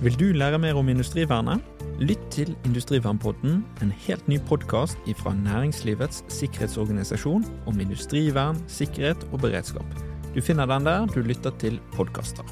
Vil du lære mer om industrivernet? Lytt til Industrivernpodden, en helt ny podkast fra Næringslivets sikkerhetsorganisasjon om industrivern, sikkerhet og beredskap. Du finner den der du lytter til podkaster.